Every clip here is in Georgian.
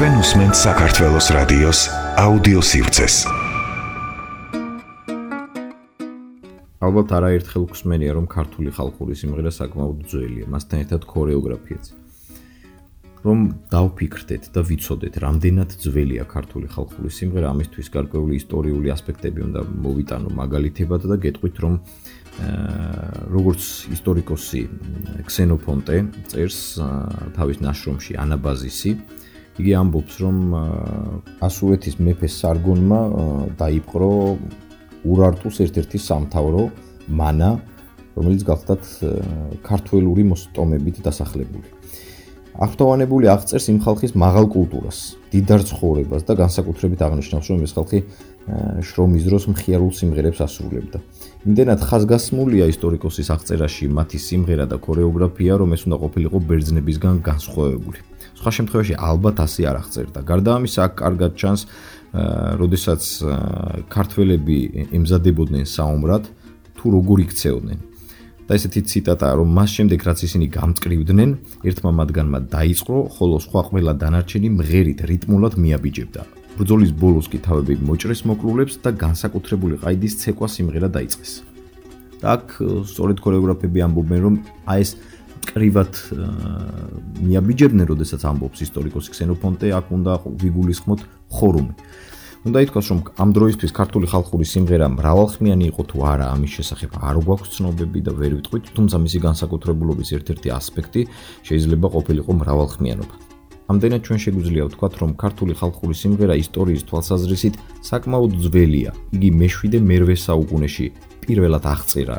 თქვენ უსმენთ საქართველოს რადიოს აუდიო სივრცეს. ალბათ არაერთხელ გსმენია რომ ქართული ხალხური სიმღერა საკმაოდ ძველია, მასთან ერთად ქორეოგრაფიაც. რომ დავფიქრდეთ და ვიცოდეთ, რამდენად ძველია ქართული ხალხური სიმღერა, ამისთვის გარკვეული ისტორიული ასპექტები უნდა მოვიტანო მაგალითებად და გეტყვით რომ როგორც ისტორიკოსი ქსენოფონტე წერს თავის ნაშრომში ანაბაზისი იგი ამბობს რომ ასურეთის მეფე სარგონმა დაიპყრო ურარტუს ერთ-ერთი სამთავრო მანა რომელიც გახლდათ ქართველური მოსტომებით დასახლებული აღფრთოვანებული აღწერს იმ ხალხის მაღალ კულტურას, დიდარ ცხოვრებას და განსაკუთრებით აღნიშნავს, რომ ეს ხალხი შრომის დროს მხიარულ სიმღერებს ასრულებდა. იმდენად ხაზგასმულია ისტორიკოსის აღწერაში მათი სიმღერა და ქორეოგრაფია, რომ ეს უნდა ყოფილიყო ბერძნებისგან განსხვავებული. სხვა შემთხვევაში ალბათ ასე არ აღწერდა. გარდა ამისა, კარგად ჩანს, როდესაც ქართველები ემზადებოდნენ საომრად, თუ როგორ იქცეოდნენ. და ესეთი ციტატაა, რომ მას შემდეგ რაც ისინი გამწკრივდნენ, ერთმა მათგანმა დაიწყო, ხოლო სხვა ყველა დანარჩენი მღერით რიტმულად მიაბიჯებდა. ბრძოლის ბოლოს კი თავები მოჭრეს მოკლულებს და განსაკუთრებული ყაიდის ცეკვა სიმღერა დაიწყეს. და აქ სწორედ ქორეოგრაფები ამბობენ, რომ აი ეს კრივად მიაბიჯებდნენ, როდესაც ამბობს ისტორიკოსი ქსენოფონტე, აქ უნდა ვიგულისხმოთ ხორუმი. უნდა ითქვას, რომ ამ დროისთვის ქართული ხალხური სიმღერა მრავალხმიანი იყო თუ არა, ამის შესახებ არ გვაქვს ცნობები და ვერ ვიტყვით, თუმცა მისი განსაკუთრებულობის ერთ-ერთი ასპექტი შეიძლება ყოფილიყო მრავალხმიანობა. ამდენად ჩვენ შეგვიძლია ვთქვათ, რომ ქართული ხალხური სიმღერა ისტორიის თვალსაზრისით საკმაოდ ძველია. იგი მე-7 მე-8 საუკუნეში პირველად აღწერა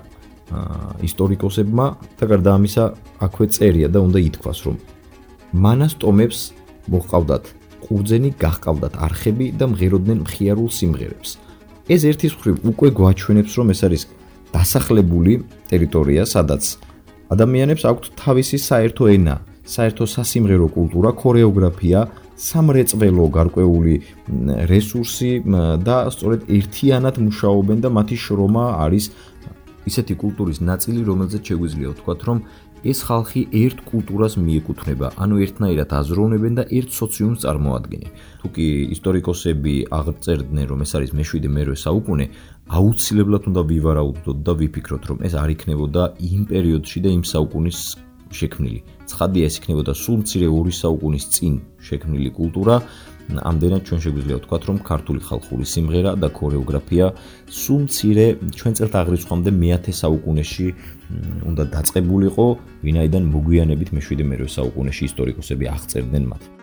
ისტორიკოსებმა და გარდა ამისა, აქვე წერია და უნდა ითქვას, რომ მანას ტომებს მოყავდათ ყურძენი გახყავდათ არხები და მღეროდნენ მხიარულ სიმღერებს. ეს ერთის მხრივ უკვე გვაჩვენებს, რომ ეს არის დასახლებული ტერიტორია, სადაც ადამიანებს აქვთ თავისი საერთო ენა, საერთო სასიმღერო კულტურა, ქორეოგრაფია, სამრეწველო გარკვეული რესურსი და სწორედ ერთიანად მუშაობენ და მათი შრომა არის ისეთი კულტურის ნაწილი, რომელზეც შეგვიძლია ვთქვათ, რომ ეს ხალხი ერთ კულტურას მიეკუთვნება, ანუ ერთნაირად აზროვნებენ და ერთ სოციუმს წარმოადგენენ. თუკი ისტორიკოსები აღწერდნენ, რომ ეს არის მე-7 მე-8 საუკუნე, აუცილებლად უნდა ვივარაუდოთ და ვიფიქროთ, რომ ეს არ იქნებოდა იმ პერიოდში და იმ საუკუნის შექმნილი. ცხადია, ეს იქნებოდა სულ მცირე 2 საუკუნის წინ შექმნილი კულტურა. ამდენად ჩვენ შეგვიძლია ვთქვათ, რომ ქართული ხალხური სიმღერა და ქორეოგრაფია სულ მცირე ჩვენ წერთ აღრიცხვამდე მე-10 საუკუნეში უნდა დაწყებულიყო, ვინაიდან მოგვიანებით მე-7 მე-8 საუკუნეში ისტორიკოსები აღწერდნენ მათ.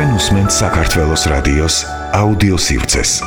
Šodien uzsmēķis Sakartvelos radījos audio sirds.